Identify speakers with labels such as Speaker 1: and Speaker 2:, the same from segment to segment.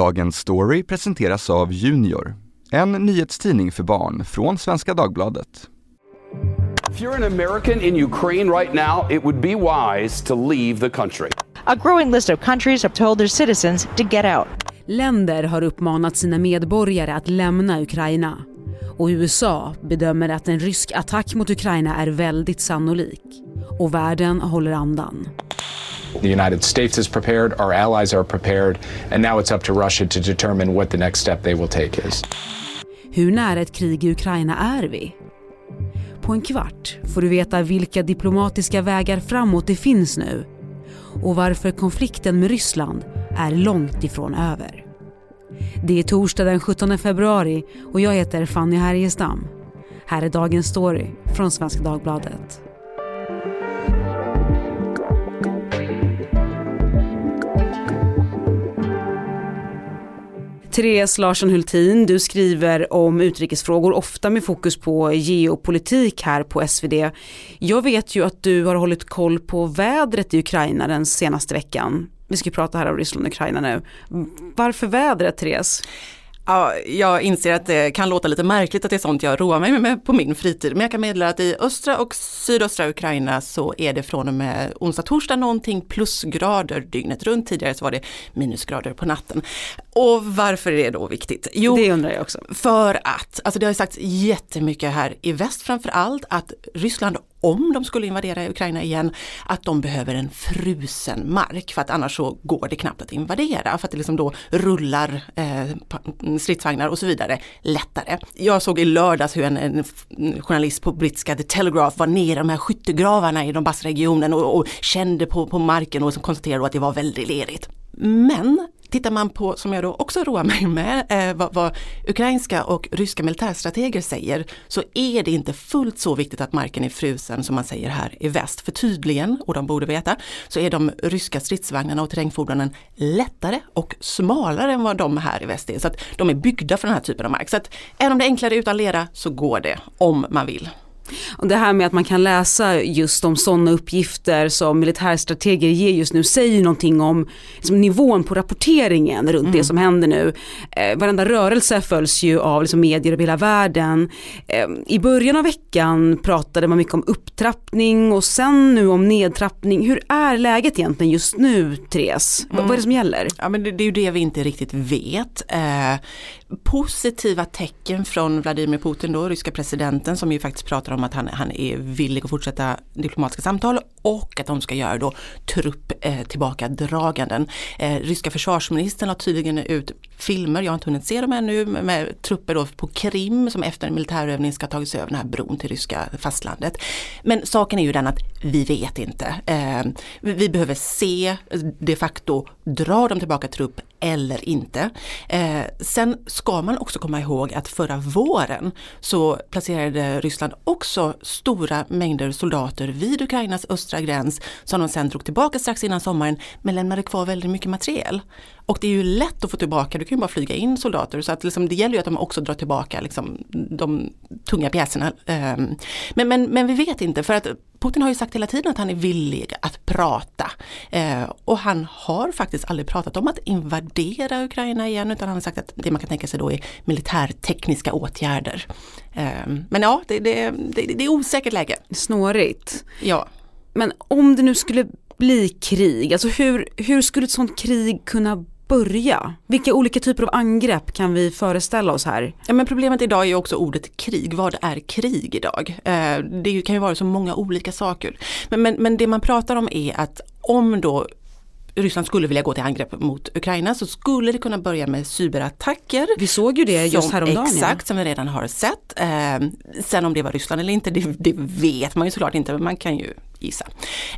Speaker 1: Dagens story presenteras av Junior, en nyhetstidning för barn från Svenska Dagbladet.
Speaker 2: If you're an American in Ukraine right now, it would be wise to leave the country.
Speaker 3: A growing list of countries have told their citizens to get out.
Speaker 4: Länder har uppmanat sina medborgare att lämna Ukraina. Och USA bedömer att en rysk attack mot Ukraina är väldigt sannolik. Och världen håller andan.
Speaker 5: The United States is prepared, our allies are prepared, and now it's up to Russia to determine what the next step they will take is.
Speaker 4: Hur nära ett krig i Ukraina är vi? På en kvart får du veta vilka diplomatiska vägar framåt det finns nu och varför konflikten med Ryssland är långt ifrån över. Det är torsdag den 17 februari och jag heter Fanny Härgestam. Här är dagens story från Svenska Dagbladet. Therese Larsson Hultin, du skriver om utrikesfrågor, ofta med fokus på geopolitik här på SvD. Jag vet ju att du har hållit koll på vädret i Ukraina den senaste veckan. Vi ska prata här om Ryssland och Ukraina nu. Varför vädret, Therese?
Speaker 6: Ja, jag inser att det kan låta lite märkligt att det är sånt jag roar mig med på min fritid. Men jag kan meddela att i östra och sydöstra Ukraina så är det från och med onsdag, torsdag någonting plusgrader dygnet runt. Tidigare så var det minusgrader på natten. Och varför är det då viktigt?
Speaker 4: Jo, det undrar jag också.
Speaker 6: För att, alltså det har sagts jättemycket här i väst framför allt, att Ryssland om de skulle invadera Ukraina igen, att de behöver en frusen mark för att annars så går det knappt att invadera för att det liksom då rullar eh, stridsvagnar och så vidare lättare. Jag såg i lördags hur en, en journalist på brittiska The Telegraph var nere i de här skyttegravarna i Donbassregionen och, och kände på, på marken och liksom konstaterade att det var väldigt lerigt. Men Tittar man på, som jag då också roar mig med, eh, vad, vad, ukrainska och ryska militärstrateger säger, så är det inte fullt så viktigt att marken är frusen som man säger här i väst. För tydligen, och de borde veta, så är de ryska stridsvagnarna och terrängfordonen lättare och smalare än vad de här i väst är. Så att de är byggda för den här typen av mark. Så att även om det är enklare utan lera så går det, om man vill.
Speaker 4: Och det här med att man kan läsa just om sådana uppgifter som militärstrateger ger just nu säger någonting om liksom, nivån på rapporteringen runt mm. det som händer nu. Eh, varenda rörelse följs ju av liksom, medier över hela världen. Eh, I början av veckan pratade man mycket om upptrappning och sen nu om nedtrappning. Hur är läget egentligen just nu Therese? Mm. Vad är det som gäller?
Speaker 6: Ja, men det, det är ju det vi inte riktigt vet. Eh, positiva tecken från Vladimir Putin då, ryska presidenten som ju faktiskt pratar om att han, han är villig att fortsätta diplomatiska samtal och att de ska göra då trupp eh, tillbaka draganden. Eh, ryska försvarsministern har tydligen ut filmer, jag har inte hunnit se dem ännu, med, med trupper då på Krim som efter en militärövning ska ha tagit sig över den här bron till ryska fastlandet. Men saken är ju den att vi vet inte. Eh, vi behöver se eh, de facto, drar de tillbaka trupp eller inte. Eh, sen ska man också komma ihåg att förra våren så placerade Ryssland också stora mängder soldater vid Ukrainas östra gräns som de sen drog tillbaka strax innan sommaren men lämnade kvar väldigt mycket materiel. Och det är ju lätt att få tillbaka, du kan ju bara flyga in soldater så att liksom, det gäller ju att de också drar tillbaka liksom, de tunga pjäserna. Eh, men, men, men vi vet inte för att Putin har ju sagt hela tiden att han är villig att prata. Eh, och han har faktiskt aldrig pratat om att invadera Ukraina igen utan han har sagt att det man kan tänka sig då är militärtekniska åtgärder. Eh, men ja, det, det, det, det är osäkert läge.
Speaker 4: Snårigt.
Speaker 6: Ja.
Speaker 4: Men om det nu skulle bli krig, alltså hur, hur skulle ett sånt krig kunna börja? Vilka olika typer av angrepp kan vi föreställa oss här?
Speaker 6: Ja, men problemet idag är ju också ordet krig. Vad är krig idag? Eh, det kan ju vara så många olika saker. Men, men, men det man pratar om är att om då Ryssland skulle vilja gå till angrepp mot Ukraina så skulle det kunna börja med cyberattacker.
Speaker 4: Vi såg ju det just häromdagen.
Speaker 6: Exakt, ja. som vi redan har sett. Eh, sen om det var Ryssland eller inte, det, det, vet man ju såklart inte, men man kan ju gissa.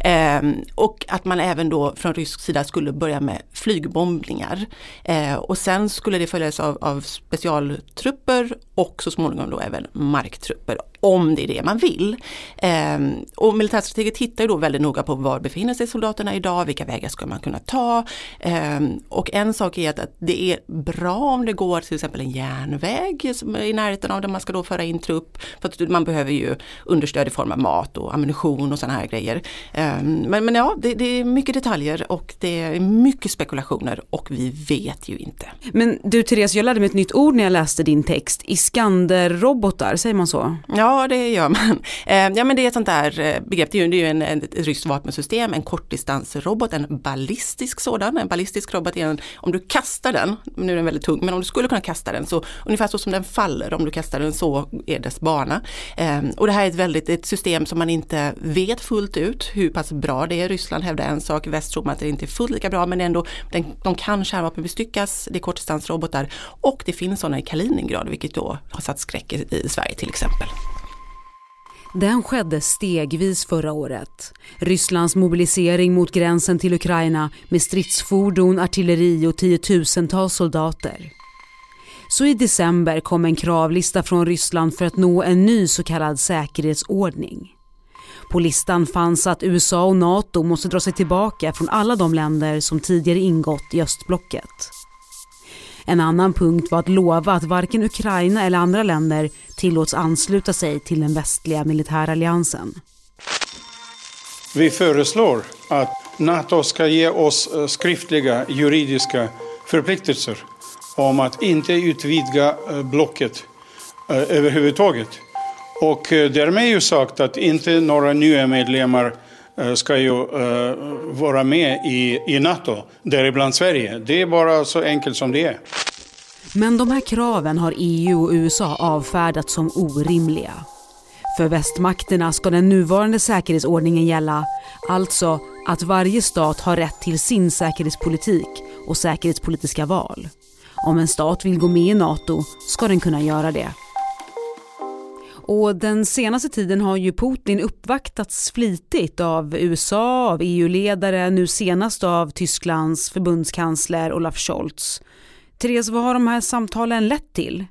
Speaker 6: Eh, och att man även då från rysk sida skulle börja med flygbombningar. Eh, och sen skulle det följas av, av specialtrupper och så småningom då även marktrupper om det är det man vill. Ehm, och militärstrateger tittar ju då väldigt noga på var befinner sig soldaterna idag, vilka vägar ska man kunna ta. Ehm, och en sak är att, att, det är bra om det går till exempel en järnväg som är i närheten av där man ska då föra in trupp. För att man behöver ju understöd i form av mat och ammunition och sådana här grejer. Ehm, men, men ja, det, det är mycket detaljer och det är mycket spekulationer och vi vet ju inte.
Speaker 4: Men du Therese, jag lärde mig ett nytt ord när jag läste din text. Iskander-robotar, säger man så?
Speaker 6: Ja, det gör man. Eh, ja, men det är ett sånt där eh, begrepp, det är ju en, en, ett ryskt vapensystem, en kortdistansrobot, en ballistisk sådan. En ballistisk robot är en, om du kastar den, nu är den väldigt tung, men om du skulle kunna kasta den så ungefär så som den faller, om du kastar den så är dess bana. Eh, och det här är ett väldigt, ett system som man inte vet fullt ut hur pass bra det är. Ryssland hävdar en sak, väst tror man att det inte är fullt lika bra, men ändå, den, de kan kärnvapenbestyckas, det är kortdistansrobotar och det finns sådana i Kaliningrad, vilket då har satt skräck i, i Sverige till exempel.
Speaker 4: Den skedde stegvis förra året. Rysslands mobilisering mot gränsen till Ukraina med stridsfordon, artilleri och tiotusentals soldater. Så i december kom en kravlista från Ryssland för att nå en ny så kallad säkerhetsordning. På listan fanns att USA och NATO måste dra sig tillbaka från alla de länder som tidigare ingått i östblocket. En annan punkt var att lova att varken Ukraina eller andra länder tillåts ansluta sig till den västliga militäralliansen.
Speaker 7: Vi föreslår att NATO ska ge oss eh, skriftliga juridiska förpliktelser om att inte utvidga eh, blocket eh, överhuvudtaget. Och eh, därmed är ju sagt att inte några nya medlemmar eh, ska ju eh, vara med i, i NATO, däribland Sverige. Det är bara så enkelt som det är.
Speaker 4: Men de här kraven har EU och USA avfärdat som orimliga. För västmakterna ska den nuvarande säkerhetsordningen gälla, alltså att varje stat har rätt till sin säkerhetspolitik och säkerhetspolitiska val. Om en stat vill gå med i NATO ska den kunna göra det. Och den senaste tiden har ju Putin uppvaktats flitigt av USA, av EU-ledare, nu senast av Tysklands förbundskansler Olaf Scholz. Therese, vad har de här samtalen lett till?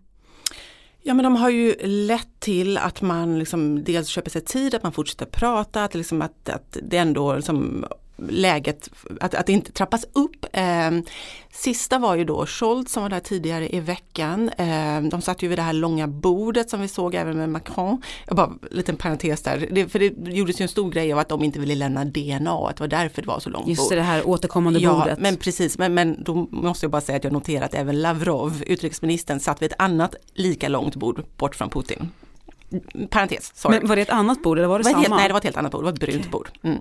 Speaker 6: Ja men de har ju lett till att man liksom dels köper sig tid, att man fortsätter prata, att, liksom att, att det ändå liksom läget, att, att det inte trappas upp. Eh, sista var ju då Scholz som var där tidigare i veckan. Eh, de satt ju vid det här långa bordet som vi såg även med Macron. Jag bara, liten parentes där, det, för det gjordes ju en stor grej av att de inte ville lämna DNA, att det var därför det var så långt
Speaker 4: Just det, det här återkommande
Speaker 6: ja,
Speaker 4: bordet.
Speaker 6: men precis, men, men då måste jag bara säga att jag noterat att även Lavrov, utrikesministern, satt vid ett annat lika långt bord bort från Putin parentes, sorry.
Speaker 4: Men var det ett annat bord eller var det, var
Speaker 6: samma? Helt, nej, det var ett helt annat bord, det var ett brunt okay. bord. Mm.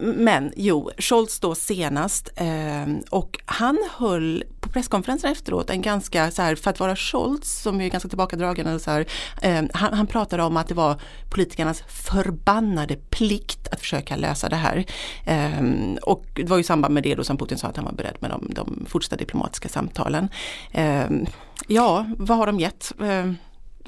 Speaker 6: Men jo, Scholz då senast eh, och han höll på presskonferensen efteråt en ganska, så här, för att vara Scholz som är ganska tillbakadragen, så här, eh, han, han pratade om att det var politikernas förbannade plikt att försöka lösa det här. Eh, och det var ju i samband med det då som Putin sa att han var beredd med de, de fortsatta diplomatiska samtalen. Ehm, ja, vad har de gett?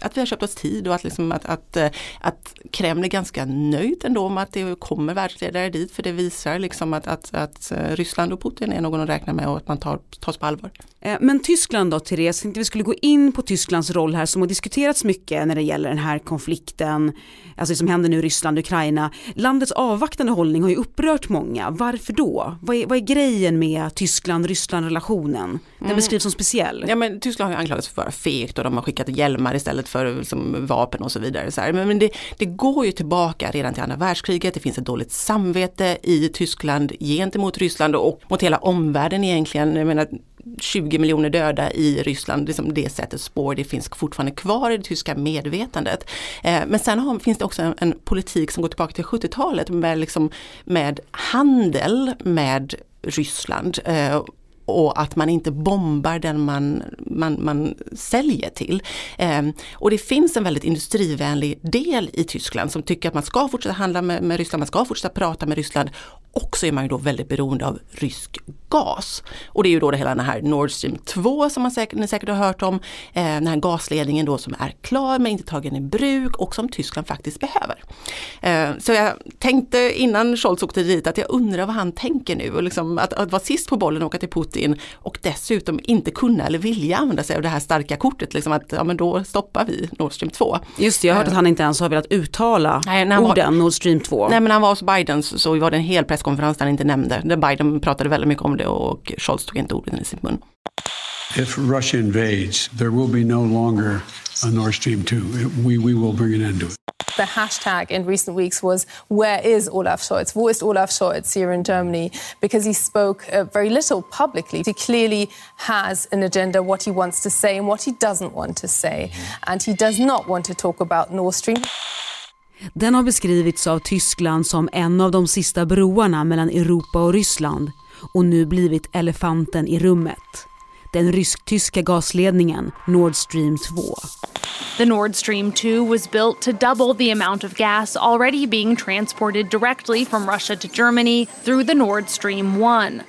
Speaker 6: Att vi har köpt oss tid och att, liksom att, att, eh, att Kreml är ganska nöjd ändå med att det kommer världsledare dit för det visar liksom att, att, att eh, Ryssland och Putin är någon att räkna med och att man tar, tas på allvar.
Speaker 4: Eh, men Tyskland då Therese, tänkte vi skulle gå in på Tysklands roll här som har diskuterats mycket när det gäller den här konflikten, alltså det som händer nu i Ryssland och Ukraina. Landets avvaktande hållning har ju upprört många, varför då? Vad är, vad är grejen med Tyskland-Ryssland relationen? Den mm. beskrivs som speciell.
Speaker 6: Ja men Tyskland har anklagats för att vara fegt och de har skickat hjälmar istället för liksom, vapen och så vidare. Så men, men det, det, går ju tillbaka redan till andra världskriget, det finns ett dåligt samvete i Tyskland gentemot Ryssland och mot hela omvärlden egentligen. Jag menar, 20 miljoner döda i Ryssland, liksom det sättet spår, det finns fortfarande kvar i det tyska medvetandet. Eh, men sen har, finns det också en, en, politik som går tillbaka till 70-talet med, liksom, med handel med Ryssland eh, och att man inte bombar den man, man, man säljer till. Eh, och det finns en väldigt industrivänlig del i Tyskland som tycker att man ska fortsätta handla med, med Ryssland, man ska fortsätta prata med Ryssland och så är man ju då väldigt beroende av rysk gas. Och det är ju då det hela den här Nord Stream 2 som man säkert, ni säkert har hört om. Eh, den här gasledningen då som är klar men inte tagen i bruk och som Tyskland faktiskt behöver. Eh, så jag tänkte innan Scholz åkte dit att jag undrar vad han tänker nu och liksom att, att vara sist på bollen och åka till Putin Putin och dessutom inte kunna eller vilja använda sig av det här starka kortet, liksom att ja men då stoppar vi Nord Stream 2.
Speaker 4: Just det, jag har hört att han inte ens har velat uttala
Speaker 6: Nej, han var-
Speaker 4: orden Nord Stream 2.
Speaker 6: Nej men när han var hos Biden så, så var det en hel presskonferens där han inte nämnde, där Biden pratade väldigt mycket om det och Scholz tog inte orden i sin mun.
Speaker 8: If Russia invades, there will be no longer a Nord Stream 2. We, we will bring an end to it.
Speaker 9: The hashtag in recent weeks was Where is Olaf Scholz? Wo ist Olaf Scholz here in Germany? Because he spoke uh, very little publicly. He clearly has an agenda, what he wants to say and what he doesn't want to say. And he does not want to talk about Nord Stream.
Speaker 4: Den har beskrivits av Tyskland som en av de sista broarna mellan Europa och Ryssland och nu blivit elefanten i rummet. Den rysk-tyska gasledningen Nord Stream 2.
Speaker 10: The Nord Stream 2 was built to double the amount of gas already being transported directly from Russia to Germany through the Nord Stream 1.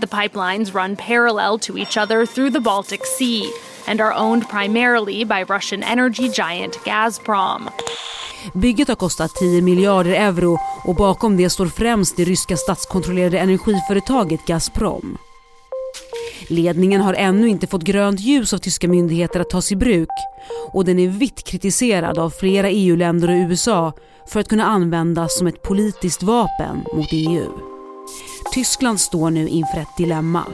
Speaker 10: The pipelines run parallel to each other through the Baltic Sea and are owned primarily by Russian energy giant Gazprom.
Speaker 4: Bygget har kostat 10 miljarder euro och bakom det står främst det ryska statskontrollerade energiföretaget Gazprom. Ledningen har ännu inte fått grönt ljus av tyska myndigheter att tas i bruk och den är vitt kritiserad av flera EU-länder och USA för att kunna användas som ett politiskt vapen mot EU. Tyskland står nu inför ett dilemma.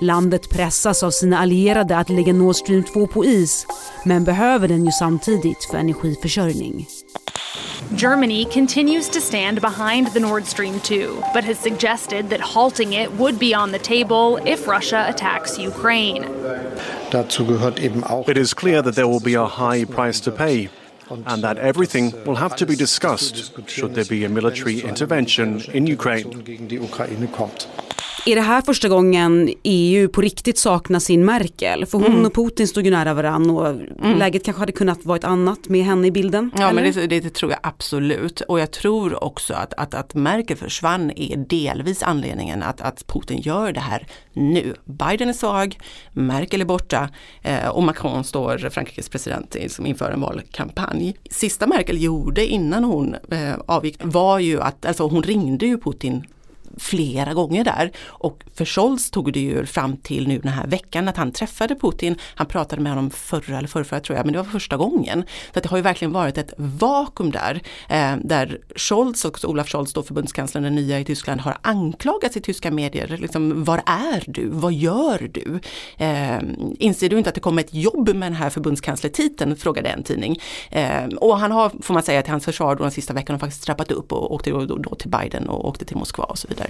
Speaker 4: Landet pressas av sina allierade att lägga Nord Stream 2 på is men behöver den ju samtidigt för energiförsörjning.
Speaker 10: Germany continues to stand behind the Nord Stream 2, but has suggested that halting it would be on the table if Russia attacks Ukraine.
Speaker 11: Dazu gehört eben auch
Speaker 12: It is clear that there will be a high price to pay, and that everything will have to be discussed should there be a military intervention in Ukraine.
Speaker 4: Är det här första gången EU på riktigt saknar sin Merkel? För hon
Speaker 6: Mm.
Speaker 4: och Putin stod ju nära varann och läget kanske hade kunnat vara ett annat med henne i bilden.
Speaker 6: Ja
Speaker 4: eller?
Speaker 6: men det, det, det tror jag absolut och jag tror också att, att, att Merkel försvann är delvis anledningen att, att Putin gör det här nu. Biden är svag, Merkel är borta eh, och Macron står, Frankrikes president, som inför en valkampanj. Sista Merkel gjorde innan hon eh, avgick var ju att, alltså hon ringde ju Putin flera gånger där. Och för Scholz tog det ju fram till nu den här veckan att han träffade Putin. Han pratade med honom förra eller förra, tror jag, men det var första gången. Så att det har ju verkligen varit ett vakuum där. Eh, där Scholz, och Olaf Scholz, då förbundskanslern, den nya i Tyskland, har anklagats i tyska medier. Liksom, var är du? Vad gör du? Eh, inser du inte att det kommer ett jobb med den här förbundskanslertiteln? Frågade en tidning. Eh, och han har, får man säga till hans försvar, då den sista veckan har faktiskt trappat upp och åkte då, då till Biden och åkte till Moskva och så vidare.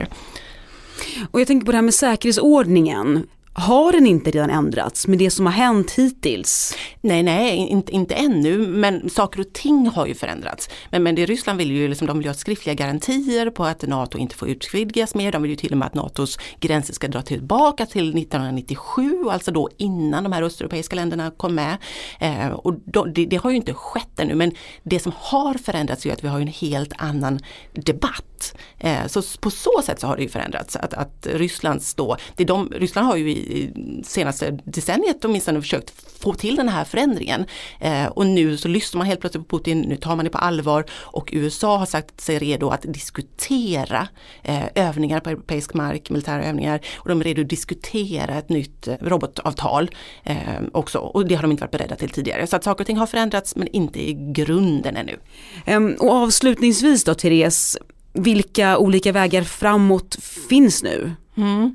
Speaker 4: Och jag tänker på det här med säkerhetsordningen. Har den inte redan ändrats med det som har hänt hittills?
Speaker 6: Nej, nej, inte, inte ännu, men saker och ting har ju förändrats. Men, men det Ryssland vill ju, liksom, de vill ju ha skriftliga garantier på att NATO inte får utvidgas mer. De vill ju till och med att NATOs gränser ska dra tillbaka till 1997, alltså då innan de här östeuropeiska länderna kom med. Eh, och då, det, det har ju inte skett ännu, men det som har förändrats är ju att vi har en helt annan debatt. Eh, så på så sätt så har det ju förändrats. Att, att Rysslands då, det de, Ryssland har ju i i senaste decenniet åtminstone försökt få till den här förändringen. Eh, och nu så lyssnar man helt plötsligt på Putin, nu tar man det på allvar och USA har sagt sig redo att diskutera eh, övningar på europeisk mark, militära övningar och de är redo att diskutera ett nytt eh, robotavtal eh, också och det har de inte varit beredda till tidigare. Så att saker och ting har förändrats men inte i grunden ännu.
Speaker 4: Ehm, och avslutningsvis då Therese, vilka olika vägar framåt finns nu?
Speaker 6: Mm.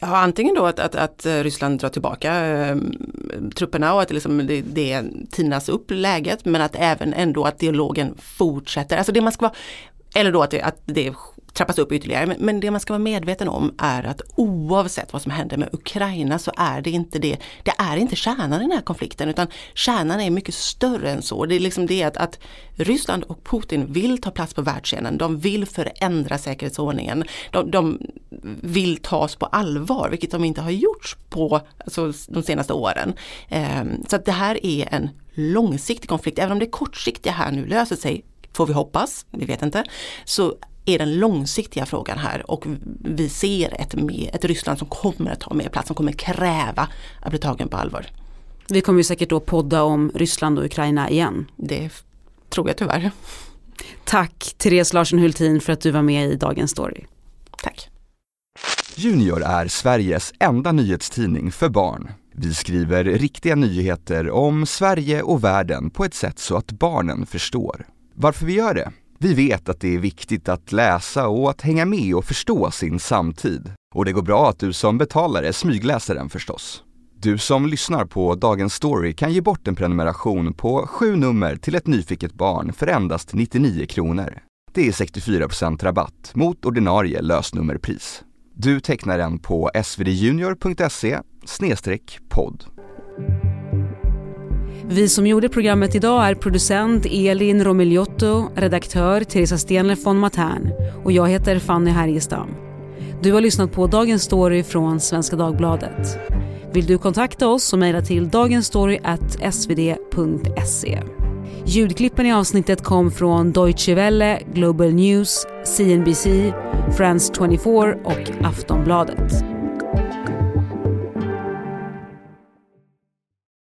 Speaker 6: Ja, antingen då att, att, att eh, Ryssland drar tillbaka eh, trupperna och att det, liksom, det, det tinas upp läget men att även ändå att dialogen fortsätter. Alltså det man ska vara, eller då att det, att det trappas upp ytterligare. Men, men det man ska vara medveten om är att oavsett vad som händer med Ukraina så är det inte det, det är inte kärnan i den här konflikten utan kärnan är mycket större än så. Det är liksom det att, att Ryssland och Putin vill ta plats på världsscenen. De vill förändra säkerhetsordningen. De, de vill tas på allvar, vilket de inte har gjort på alltså, de senaste åren. Ehm, så att det här är en långsiktig konflikt, även om det kortsiktiga här nu löser sig, får vi hoppas, vi vet inte, så är den långsiktiga frågan här och vi ser ett, med, ett Ryssland som kommer att ta mer plats, som kommer kräva att bli tagen på allvar.
Speaker 4: Vi kommer ju säkert då podda om Ryssland och Ukraina igen.
Speaker 6: Det tror jag tyvärr.
Speaker 4: Tack Therese Larsen Hultin för att du var med i Dagens Story.
Speaker 6: Tack.
Speaker 1: Junior är Sveriges enda nyhetstidning för barn. Vi skriver riktiga nyheter om Sverige och världen på ett sätt så att barnen förstår. Varför vi gör det? Vi vet att det är viktigt att läsa och att hänga med och förstå sin samtid. Och det går bra att du som betalare smygläser den förstås. Du som lyssnar på Dagens Story kan ge bort en prenumeration på sju nummer till ett nyfiket barn för endast 99 kronor. Det är 64% rabatt mot ordinarie lösnummerpris. Du tecknar den på svdjunior.se podd.
Speaker 4: Vi som gjorde programmet idag är producent Elin Romigliotto, redaktör Teresa Stenler von Matern och jag heter Fanny Härgestam. Du har lyssnat på Dagens Story från Svenska Dagbladet. Vill du kontakta oss så mejla till dagensstory.svd.se. Ljudklippen i avsnittet kom från Deutsche Welle, Global News, CNBC, France 24 och Aftonbladet.